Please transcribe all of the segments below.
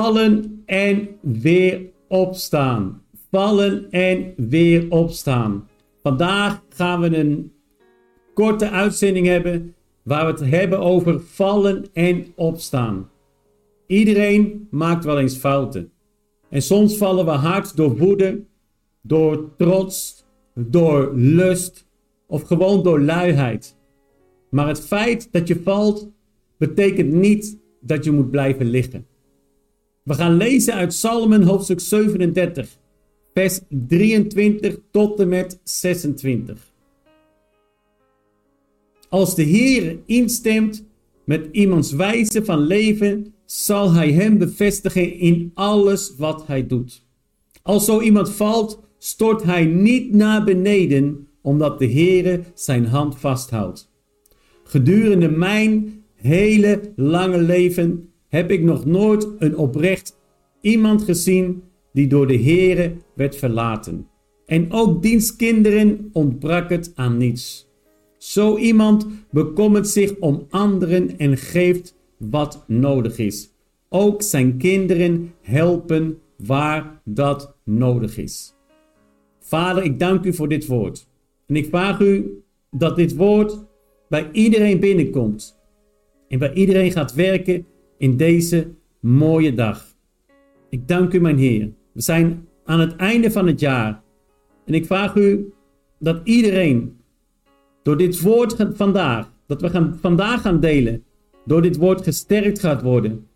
Vallen en weer opstaan. Vallen en weer opstaan. Vandaag gaan we een korte uitzending hebben waar we het hebben over vallen en opstaan. Iedereen maakt wel eens fouten. En soms vallen we hard door woede, door trots, door lust of gewoon door luiheid. Maar het feit dat je valt betekent niet dat je moet blijven liggen. We gaan lezen uit Psalmen hoofdstuk 37, vers 23 tot en met 26. Als de Heer instemt met iemands wijze van leven, zal hij hem bevestigen in alles wat hij doet. Als zo iemand valt, stort hij niet naar beneden, omdat de Heere zijn hand vasthoudt. Gedurende mijn hele lange leven heb ik nog nooit een oprecht iemand gezien die door de Heere werd verlaten. En ook diens kinderen ontbrak het aan niets. Zo iemand bekommert zich om anderen en geeft wat nodig is. Ook zijn kinderen helpen waar dat nodig is. Vader, ik dank u voor dit woord. En ik vraag u dat dit woord bij iedereen binnenkomt. En bij iedereen gaat werken in deze mooie dag. Ik dank u, mijn Heer. We zijn aan het einde van het jaar. En ik vraag u dat iedereen door dit woord vandaag, dat we gaan, vandaag gaan delen, door dit woord gesterkt gaat worden.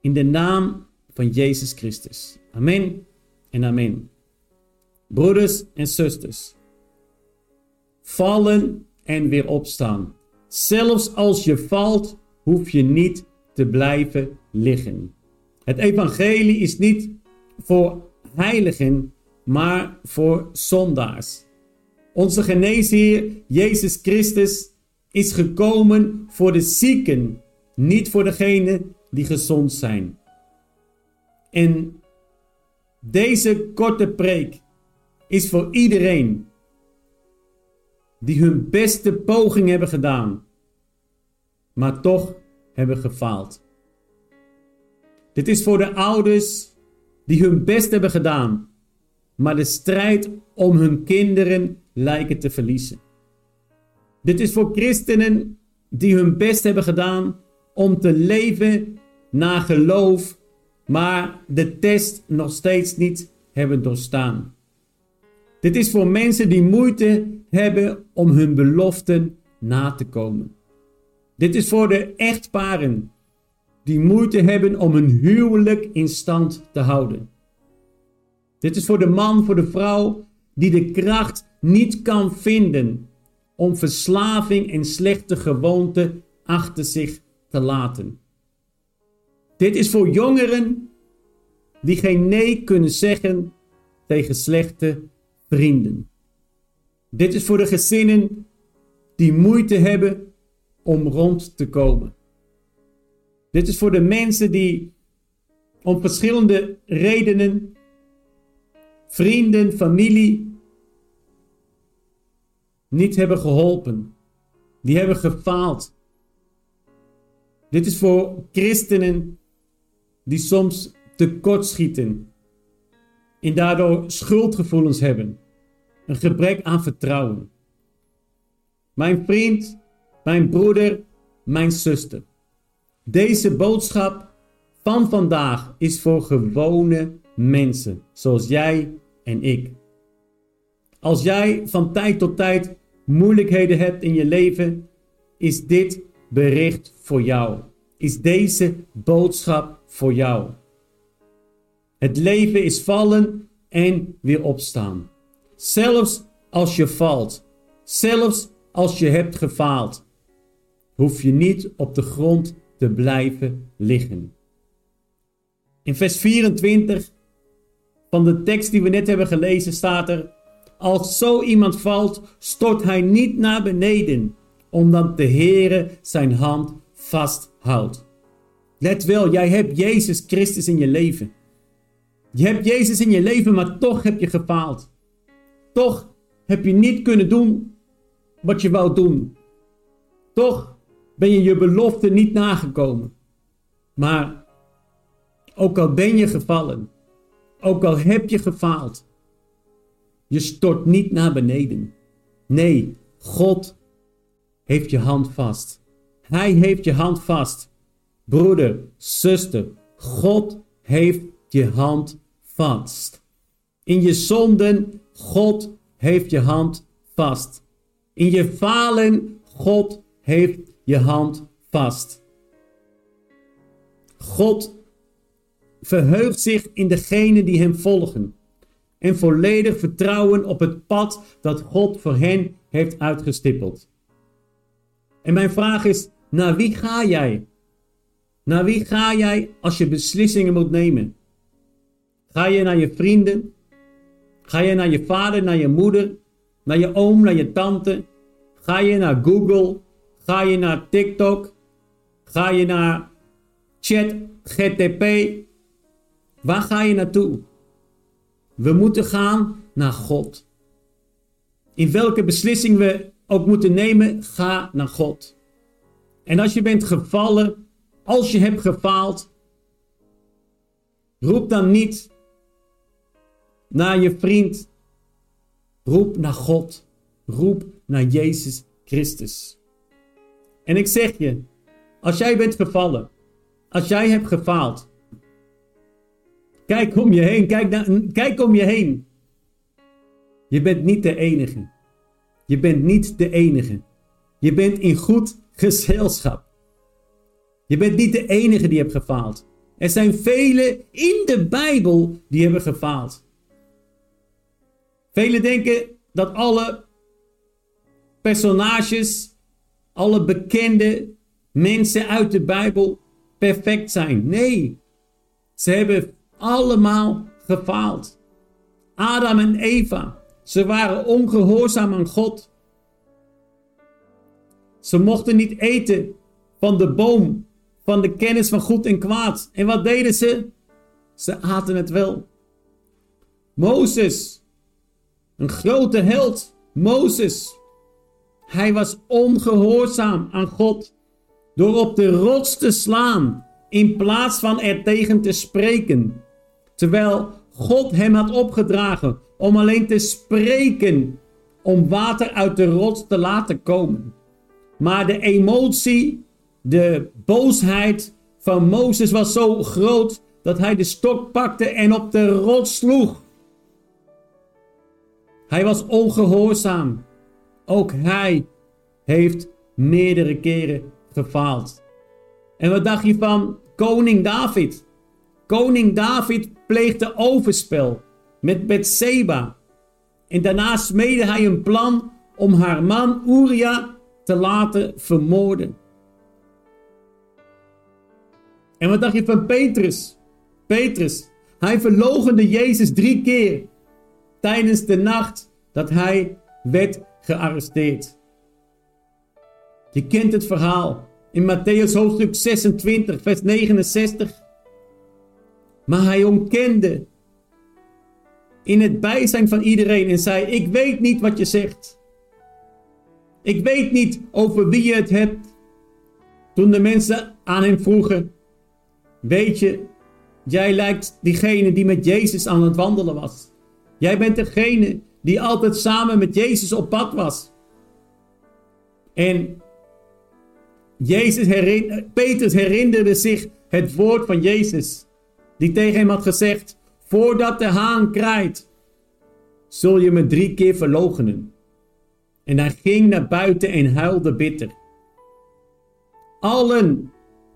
In de naam van Jezus Christus. Amen en amen. Broeders en zusters, vallen en weer opstaan. Zelfs als je valt, hoef je niet te blijven liggen. Het evangelie is niet voor heiligen, maar voor zondaars. Onze geneesheer Jezus Christus is gekomen voor de zieken, niet voor degenen die gezond zijn. En deze korte preek is voor iedereen die hun beste poging hebben gedaan, maar toch hebben gefaald. Dit is voor de ouders die hun best hebben gedaan, maar de strijd om hun kinderen lijken te verliezen. Dit is voor christenen die hun best hebben gedaan om te leven naar geloof, maar de test nog steeds niet hebben doorstaan. Dit is voor mensen die moeite hebben om hun beloften na te komen. Dit is voor de echtparen die moeite hebben om hun huwelijk in stand te houden. Dit is voor de man, voor de vrouw die de kracht niet kan vinden om verslaving en slechte gewoonten achter zich te laten. Dit is voor jongeren die geen nee kunnen zeggen tegen slechte vrienden. Dit is voor de gezinnen die moeite hebben om rond te komen. Dit is voor de mensen die om verschillende redenen, vrienden, familie, niet hebben geholpen. Die hebben gefaald. Dit is voor christenen die soms tekortschieten en daardoor schuldgevoelens hebben. Een gebrek aan vertrouwen. Mijn vriend, mijn broeder, mijn zuster. Deze boodschap van vandaag is voor gewone mensen, zoals jij en ik. Als jij van tijd tot tijd moeilijkheden hebt in je leven, is dit bericht voor jou. Is deze boodschap voor jou. Het leven is vallen en weer opstaan. Zelfs als je valt, zelfs als je hebt gefaald, hoef je niet op de grond te blijven liggen. In vers 24 van de tekst die we net hebben gelezen staat er: Als zo iemand valt, stort hij niet naar beneden, omdat de Heere zijn hand vasthoudt. Let wel, jij hebt Jezus Christus in je leven. Je hebt Jezus in je leven, maar toch heb je gefaald. Toch heb je niet kunnen doen wat je wou doen. Toch ben je je belofte niet nagekomen. Maar Ook al ben je gevallen. Ook al heb je gefaald. Je stort niet naar beneden. Nee, God heeft je hand vast. Hij heeft je hand vast. Broeder, zuster, God heeft je hand vast. In je zonden, God heeft je hand vast. In je falen, God heeft je hand vast. God verheugt zich in degenen die hem volgen en volledig vertrouwen op het pad dat God voor hen heeft uitgestippeld. En mijn vraag is, naar wie ga jij? Naar wie ga jij als je beslissingen moet nemen? Ga je naar je vrienden? Ga je naar je vader, naar je moeder, naar je oom, naar je tante? Ga je naar Google? Ga je naar TikTok? Ga je naar Chat GTP? Waar ga je naartoe? We moeten gaan naar God. In welke beslissing we ook moeten nemen, ga naar God. En als je bent gevallen, als je hebt gefaald, roep dan niet naar je vriend. Roep naar God. Roep naar Jezus Christus. En ik zeg je, als jij bent gevallen, als jij hebt gefaald, kijk om je heen, kijk, naar, kijk om je heen. Je bent niet de enige. Je bent niet de enige. Je bent in goed gezelschap. Je bent niet de enige die hebt gefaald. Er zijn velen in de Bijbel die hebben gefaald. Velen denken dat alle personages, alle bekende mensen uit de Bijbel perfect zijn. Nee, ze hebben allemaal gefaald. Adam en Eva, ze waren ongehoorzaam aan God. Ze mochten niet eten van de boom van de kennis van goed en kwaad. En wat deden ze? Ze aten het wel. Mozes, een grote held, Mozes. Hij was ongehoorzaam aan God door op de rots te slaan in plaats van er tegen te spreken. Terwijl God hem had opgedragen om alleen te spreken om water uit de rots te laten komen. Maar de emotie, de boosheid van Mozes was zo groot dat hij de stok pakte en op de rots sloeg. Hij was ongehoorzaam. Ook hij heeft meerdere keren gefaald. En wat dacht je van koning David? Koning David pleegde overspel met Bethseba. En daarna smeedde hij een plan om haar man Uria te laten vermoorden. En wat dacht je van Petrus? Petrus, hij verlogende Jezus drie keer tijdens de nacht dat hij werd gearresteerd. Je kent het verhaal in Matthäus hoofdstuk 26, vers 69. Maar hij ontkende in het bijzijn van iedereen en zei: Ik weet niet wat je zegt. Ik weet niet over wie je het hebt. Toen de mensen aan hem vroegen: Weet je, jij lijkt diegene die met Jezus aan het wandelen was. Jij bent degene die altijd samen met Jezus op pad was. En Jezus herinner, Petrus herinnerde zich het woord van Jezus, die tegen hem had gezegd: Voordat de haan kraait, zul je me drie keer verloochenen. En hij ging naar buiten en huilde bitter. Allen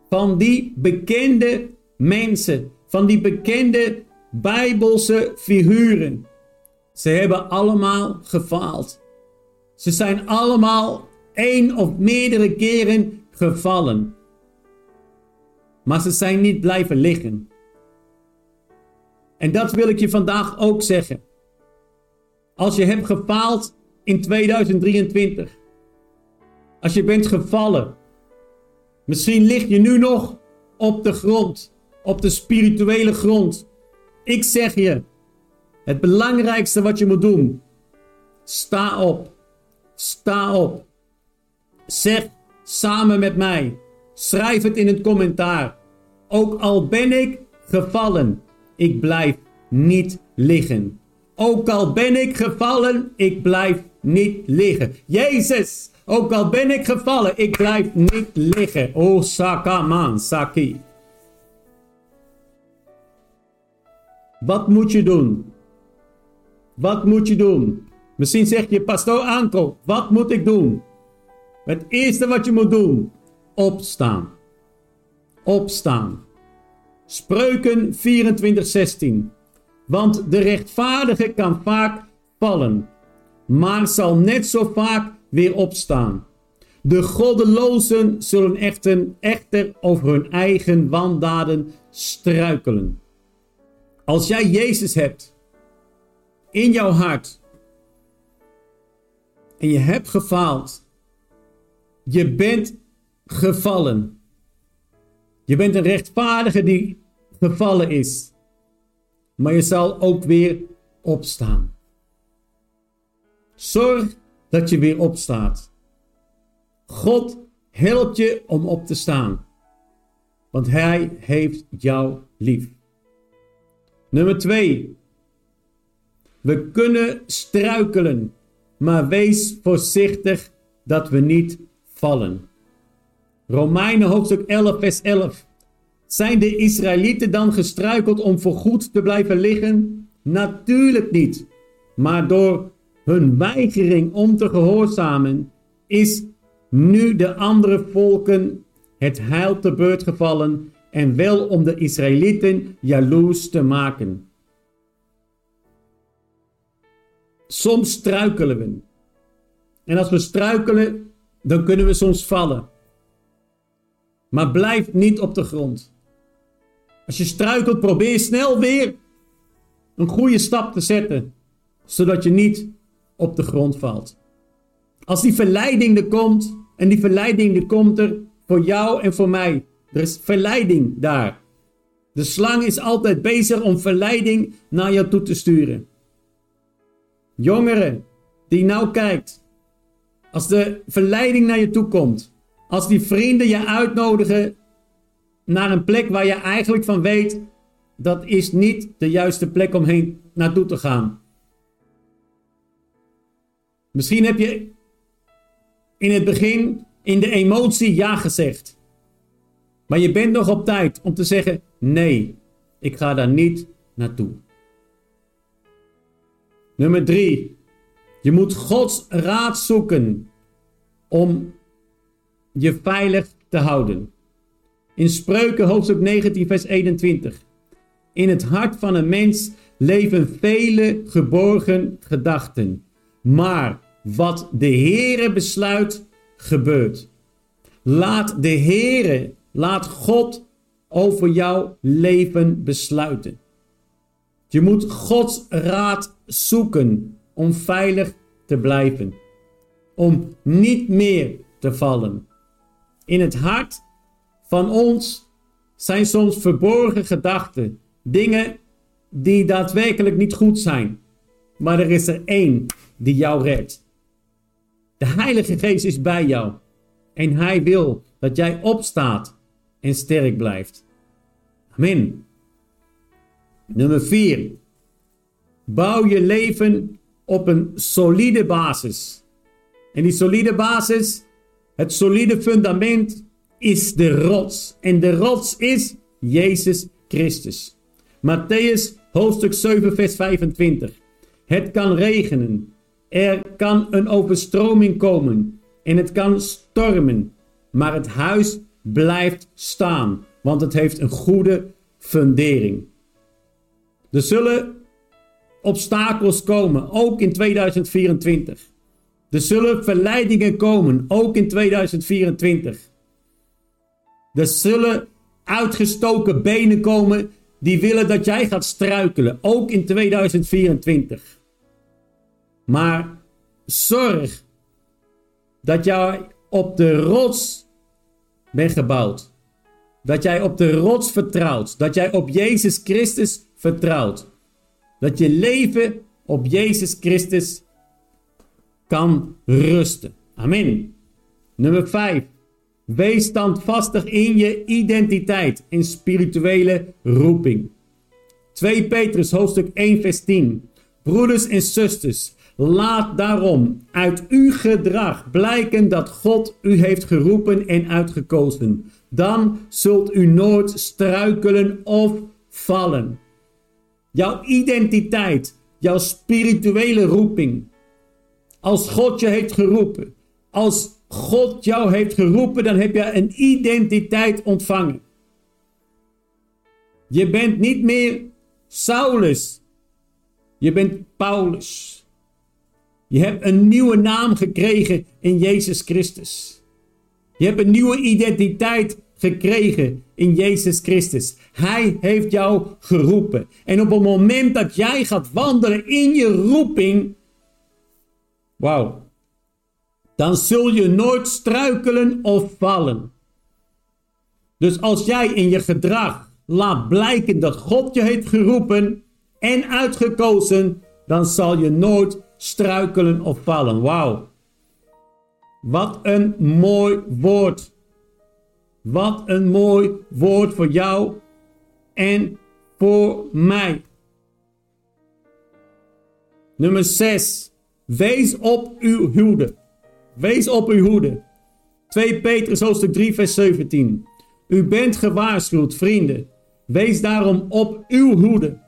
van die bekende mensen, van die bekende Bijbelse figuren, ze hebben allemaal gefaald. Ze zijn allemaal één of meerdere keren gevallen. Maar ze zijn niet blijven liggen. En dat wil ik je vandaag ook zeggen. Als je hebt gefaald in 2023. Als je bent gevallen. Misschien lig je nu nog op de grond. Op de spirituele grond. Ik zeg je. Het belangrijkste wat je moet doen. Sta op. Sta op. Zeg samen met mij. Schrijf het in het commentaar. Ook al ben ik gevallen, ik blijf niet liggen. Ook al ben ik gevallen, ik blijf niet liggen. Jezus, ook al ben ik gevallen, ik blijf niet liggen. O Sakaman, Saki. Wat moet je doen? Wat moet je doen? Misschien zeg je, pastoor Anko, wat moet ik doen? Het eerste wat je moet doen, opstaan. Opstaan. Spreuken 24:16. Want de rechtvaardige kan vaak vallen, maar zal net zo vaak weer opstaan. De goddelozen zullen echter, echter over hun eigen wandaden struikelen. Als jij Jezus hebt in jouw hart en je hebt gefaald, je bent gevallen. Je bent een rechtvaardige die gevallen is. Maar je zal ook weer opstaan. Zorg dat je weer opstaat. God helpt je om op te staan. Want Hij heeft jou lief. Nummer 2. We kunnen struikelen, maar wees voorzichtig dat we niet vallen. Romeinen hoofdstuk 11, vers 11. Zijn de Israëlieten dan gestruikeld om voorgoed te blijven liggen? Natuurlijk niet. Maar door hun weigering om te gehoorzamen is nu de andere volken het heil te beurt gevallen en wel om de Israëlieten jaloers te maken. Soms struikelen we. En als we struikelen, dan kunnen we soms vallen. Maar blijf niet op de grond. Als je struikelt, probeer snel weer een goede stap te zetten, zodat je niet op de grond valt. Als die verleiding er komt, en die verleiding er komt er voor jou en voor mij. Er is verleiding daar. De slang is altijd bezig om verleiding naar jou toe te sturen. Jongeren die nou kijkt, als de verleiding naar je toe komt, als die vrienden je uitnodigen naar een plek waar je eigenlijk van weet, dat is niet de juiste plek om heen naartoe te gaan. Misschien heb je in het begin in de emotie ja gezegd. Maar je bent nog op tijd om te zeggen: nee, ik ga daar niet naartoe. Nummer drie. Je moet Gods raad zoeken om je veilig te houden. In Spreuken hoofdstuk 19, vers 21. In het hart van een mens leven vele geborgen gedachten. Maar wat de Heere besluit, gebeurt. Laat de Heere, laat God over jouw leven besluiten. Je moet Gods raad zoeken om veilig te blijven. Om niet meer te vallen. In het hart van ons zijn soms verborgen gedachten. Dingen die daadwerkelijk niet goed zijn. Maar er is er één die jou redt. De Heilige Geest is bij jou. En Hij wil dat jij opstaat en sterk blijft. Amen. Nummer 4. Bouw je leven op een solide basis. En die solide basis, het solide fundament, is de rots. En de rots is Jezus Christus. Matthäus hoofdstuk 7, vers 25. Het kan regenen. Er kan een overstroming komen. En het kan stormen. Maar het huis blijft staan. Want het heeft een goede fundering. Er zullen obstakels komen, ook in 2024. Er zullen verleidingen komen, ook in 2024. Er zullen uitgestoken benen komen die willen dat jij gaat struikelen, ook in 2024. Maar zorg dat jij op de rots bent gebouwd. Dat jij op de rots vertrouwt. Dat jij op Jezus Christus vertrouwt. Dat je leven op Jezus Christus kan rusten. Amen. Nummer 5. Wees standvastig in je identiteit en spirituele roeping. 2 Petrus hoofdstuk 1 vers 10. Broeders en zusters, laat daarom uit uw gedrag blijken dat God u heeft geroepen en uitgekozen. Dan zult u nooit struikelen of vallen. Jouw identiteit, jouw spirituele roeping. Als God je heeft geroepen, als God jou heeft geroepen, dan heb je een identiteit ontvangen. Je bent niet meer Saulus. Je bent Paulus. Je hebt een nieuwe naam gekregen in Jezus Christus. Je hebt een nieuwe identiteit gekregen in Jezus Christus. Hij heeft jou geroepen. En op het moment dat jij gaat wandelen in je roeping, wauw, dan zul je nooit struikelen of vallen. Dus als jij in je gedrag laat blijken dat God je heeft geroepen en uitgekozen, dan zal je nooit struikelen of vallen. Wauw. Wat een mooi woord. Wat een mooi woord voor jou en voor mij. Nummer 6. Wees op uw hoede. Wees op uw hoede. 2 Petrus hoofdstuk 3 vers 17. U bent gewaarschuwd, vrienden. Wees daarom op uw hoede.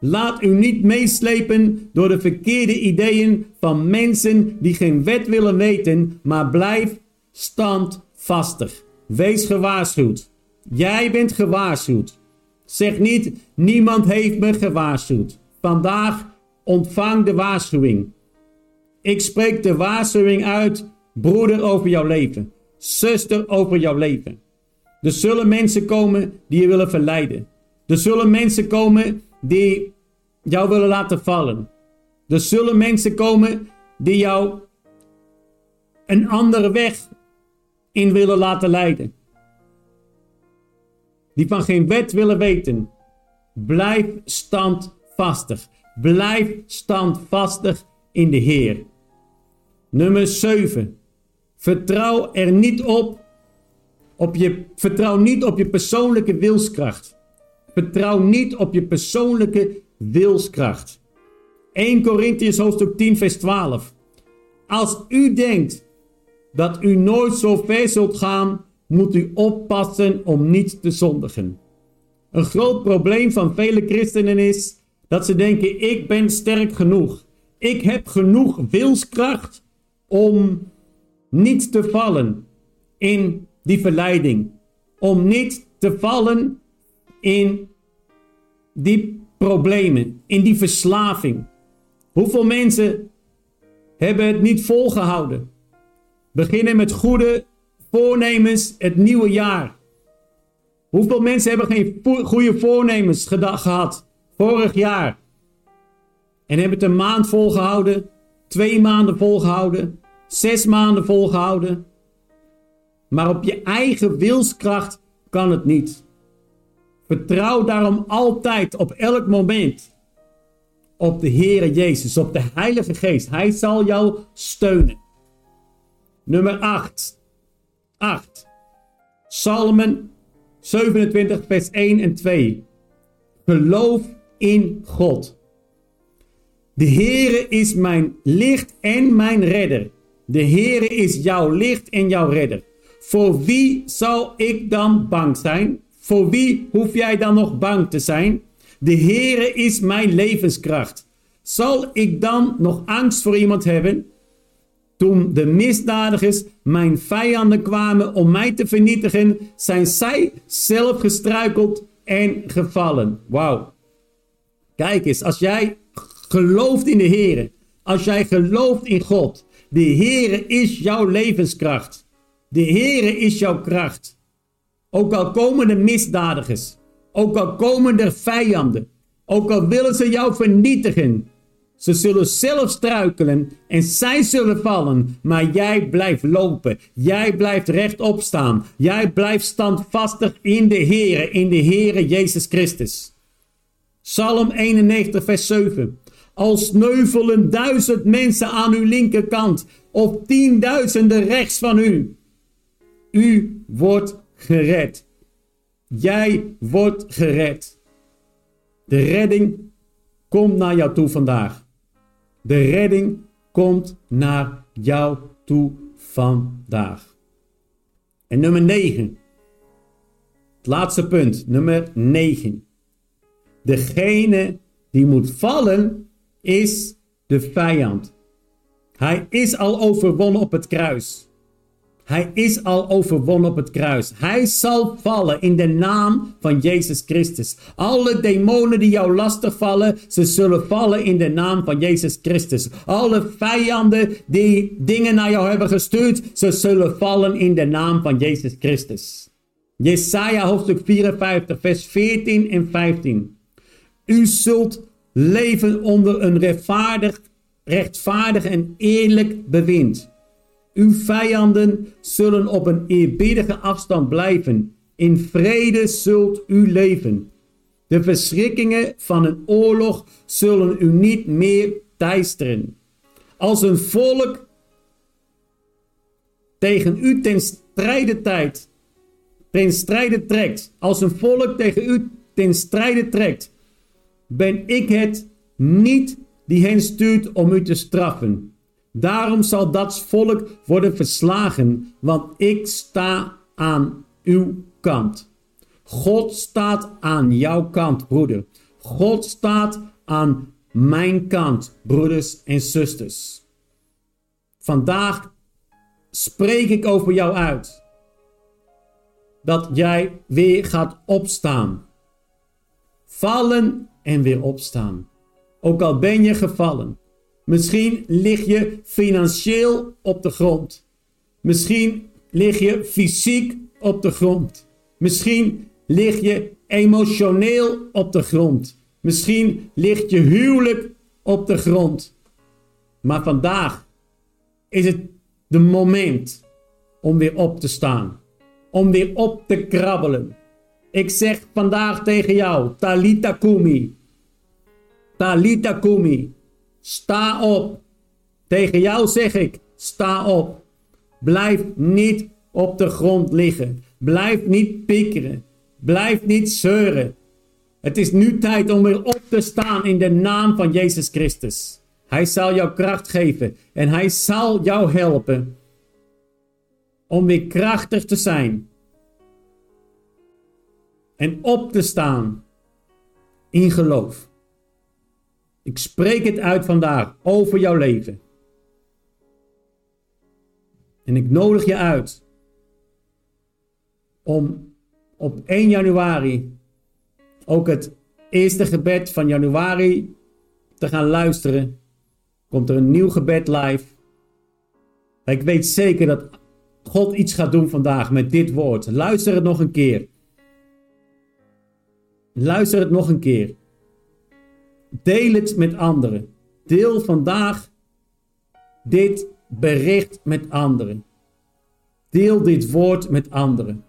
Laat u niet meeslepen door de verkeerde ideeën van mensen die geen wet willen weten, maar blijf standvastig. Wees gewaarschuwd. Jij bent gewaarschuwd. Zeg niet, niemand heeft me gewaarschuwd. Vandaag ontvang de waarschuwing. Ik spreek de waarschuwing uit, broeder, over jouw leven. Zuster, over jouw leven. Er zullen mensen komen die je willen verleiden. Er zullen mensen komen die jou willen laten vallen. Er zullen mensen komen die jou een andere weg in willen laten leiden. Die van geen wet willen weten. Blijf standvastig. Blijf standvastig in de Heer. Nummer 7. Vertrouw er niet op, op je, vertrouw niet op je persoonlijke wilskracht. Vertrouw niet op je persoonlijke wilskracht. 1 Corinthians hoofdstuk 10 vers 12. Als u denkt dat u nooit zo ver zult gaan, moet u oppassen om niet te zondigen. Een groot probleem van vele christenen is dat ze denken: ik ben sterk genoeg. Ik heb genoeg wilskracht om niet te vallen in die verleiding. Om niet te vallen in die problemen, in die verslaving. Hoeveel mensen hebben het niet volgehouden? Beginnen met goede voornemens het nieuwe jaar. Hoeveel mensen hebben geen goede voornemens gehad vorig jaar? En hebben het een maand volgehouden, twee maanden volgehouden, zes maanden volgehouden. Maar op je eigen wilskracht kan het niet. Vertrouw daarom altijd op elk moment op de Heere Jezus, op de Heilige Geest. Hij zal jou steunen. Nummer 8. 8. Psalmen 27, vers 1 en 2. Geloof in God. De Heere is mijn licht en mijn redder. De Heere is jouw licht en jouw redder. Voor wie zal ik dan bang zijn? Voor wie hoef jij dan nog bang te zijn? De Heere is mijn levenskracht. Zal ik dan nog angst voor iemand hebben? Toen de misdadigers, mijn vijanden, kwamen om mij te vernietigen, zijn zij zelf gestruikeld en gevallen. Wauw. Kijk eens, als jij gelooft in de Heer, als jij gelooft in God, de Heere is jouw levenskracht. De Heere is jouw kracht. Ook al komen de misdadigers, ook al komen er vijanden, ook al willen ze jou vernietigen, ze zullen zelf struikelen en zij zullen vallen, maar jij blijft lopen. Jij blijft rechtop staan. Jij blijft standvastig in de Heere, in de Heere Jezus Christus. Psalm 91, vers 7. Als sneuvelen duizend mensen aan uw linkerkant of tienduizenden rechts van u. U wordt gered. Jij wordt gered. De redding komt naar jou toe vandaag. De redding komt naar jou toe vandaag. En nummer 9. Het laatste punt, nummer 9. Degene die moet vallen is de vijand. Hij is al overwonnen op het kruis. Hij is al overwonnen op het kruis. Hij zal vallen in de naam van Jezus Christus. Alle demonen die jou lastig vallen, ze zullen vallen in de naam van Jezus Christus. Alle vijanden die dingen naar jou hebben gestuurd, ze zullen vallen in de naam van Jezus Christus. Jesaja hoofdstuk 54, vers 14 en 15. U zult leven onder een rechtvaardig, rechtvaardig en eerlijk bewind. Uw vijanden zullen op een eerbiedige afstand blijven. In vrede zult u leven. De verschrikkingen van een oorlog zullen u niet meer teisteren. Als een volk tegen u ten strijde tijd, ten strijde trekt, als een volk tegen u ten strijde trekt, ben ik het niet die hen stuurt om u te straffen. Daarom zal dat volk worden verslagen, want ik sta aan uw kant. God staat aan jouw kant, broeder. God staat aan mijn kant, broeders en zusters. Vandaag spreek ik over jou uit. Dat jij weer gaat opstaan. Vallen en weer opstaan. Ook al ben je gevallen. Misschien lig je financieel op de grond. Misschien lig je fysiek op de grond. Misschien lig je emotioneel op de grond. Misschien ligt je huwelijk op de grond. Maar vandaag is het de moment om weer op te staan. Om weer op te krabbelen. Ik zeg vandaag tegen jou, Talita Kumi. Talita Kumi. Sta op. Tegen jou zeg ik, sta op. Blijf niet op de grond liggen. Blijf niet piekeren. Blijf niet zeuren. Het is nu tijd om weer op te staan in de naam van Jezus Christus. Hij zal jou kracht geven en hij zal jou helpen om weer krachtig te zijn en op te staan in geloof. Ik spreek het uit vandaag over jouw leven. En ik nodig je uit om op 1 januari ook het eerste gebed van januari te gaan luisteren. Komt er een nieuw gebed live. Ik weet zeker dat God iets gaat doen vandaag met dit woord. Luister het nog een keer. Luister het nog een keer. Deel het met anderen. Deel vandaag dit bericht met anderen. Deel dit woord met anderen.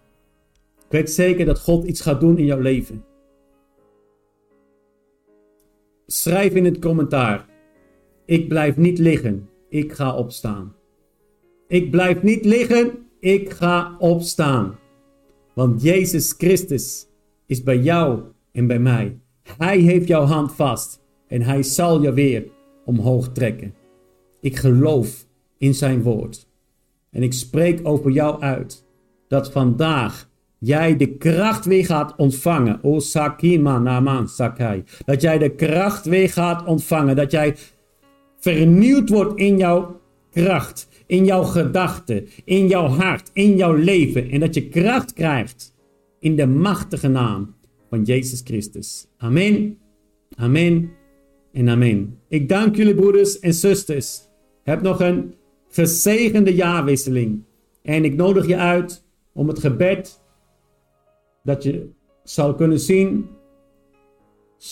Ik weet zeker dat God iets gaat doen in jouw leven. Schrijf in het commentaar. Ik blijf niet liggen. Ik ga opstaan. Ik blijf niet liggen. Ik ga opstaan. Want Jezus Christus is bij jou en bij mij. Hij heeft jouw hand vast en hij zal je weer omhoog trekken. Ik geloof in zijn woord. En ik spreek over jou uit dat vandaag jij de kracht weer gaat ontvangen. O Sakima Naman Sakai. Dat jij de kracht weer gaat ontvangen. Dat jij vernieuwd wordt in jouw kracht, in jouw gedachten, in jouw hart, in jouw leven. En dat je kracht krijgt in de machtige naam van Jezus Christus. Amen, amen en amen. Ik dank jullie broeders en zusters. Heb nog een gezegende jaarwisseling. En ik nodig je uit om het gebed dat je zal kunnen zien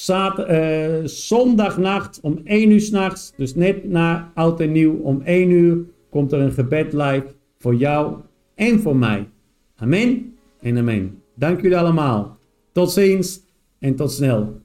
uh, zondagnacht om 1 uur s'nachts, dus net na oud en nieuw om 1 uur, komt er een gebed live voor jou en voor mij. Amen en amen. Dank jullie allemaal. Tot ziens en tot snel.